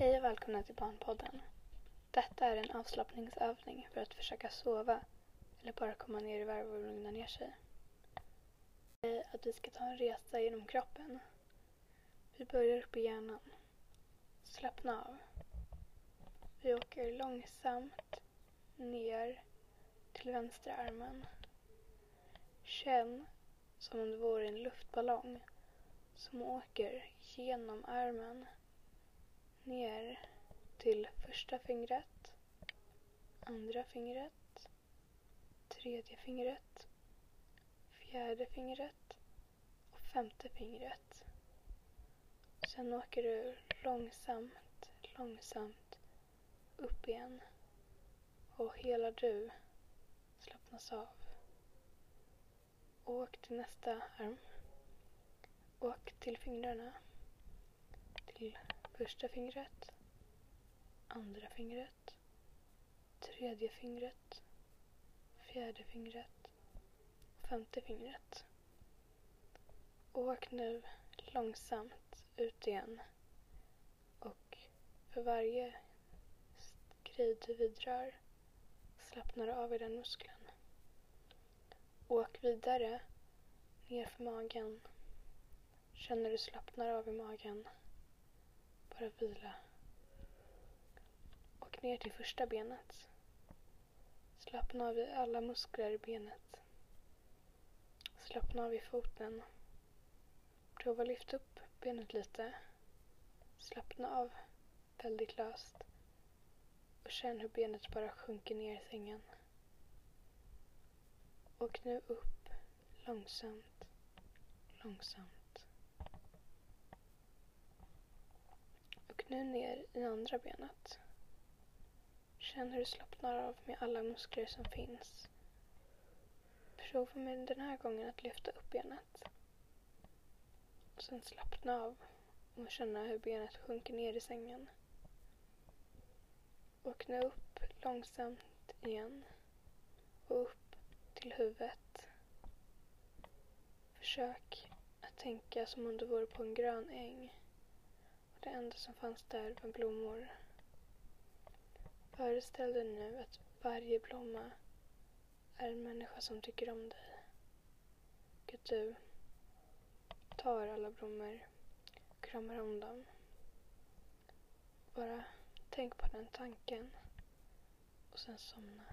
Hej och välkomna till Barnpodden. Detta är en avslappningsövning för att försöka sova eller bara komma ner i varv och lugna ner sig. Säg att vi ska ta en resa genom kroppen. Vi börjar uppe i hjärnan. Slappna av. Vi åker långsamt ner till vänstra armen. Känn som om det vore en luftballong som åker genom armen ner till första fingret, andra fingret, tredje fingret, fjärde fingret och femte fingret. Sen åker du långsamt, långsamt upp igen och hela du slappnas av. Åk till nästa arm. Åk till fingrarna. Till första fingret, andra fingret, tredje fingret, fjärde fingret, femte fingret. Åk nu långsamt ut igen och för varje grej du vidrör slappnar du av i den muskeln. Åk vidare ner för magen. Känner du slappnar av i magen. Bara vila. Och ner till första benet. Slappna av i alla muskler i benet. Slappna av i foten. Prova lyfta upp benet lite. Slappna av väldigt löst. Och känn hur benet bara sjunker ner i sängen. Och nu upp långsamt, långsamt. Och nu ner i andra benet. Känn hur du slappnar av med alla muskler som finns. Prova med den här gången att lyfta upp benet. Sen slappna av och känna hur benet sjunker ner i sängen. Och nu upp långsamt igen. Och upp till huvudet. Försök att tänka som om du vore på en grön äng. Och det enda som fanns där var blommor. Föreställ dig nu att varje blomma är en människa som tycker om dig. Och att du tar alla blommor och kramar om dem. Bara tänk på den tanken och sen somna.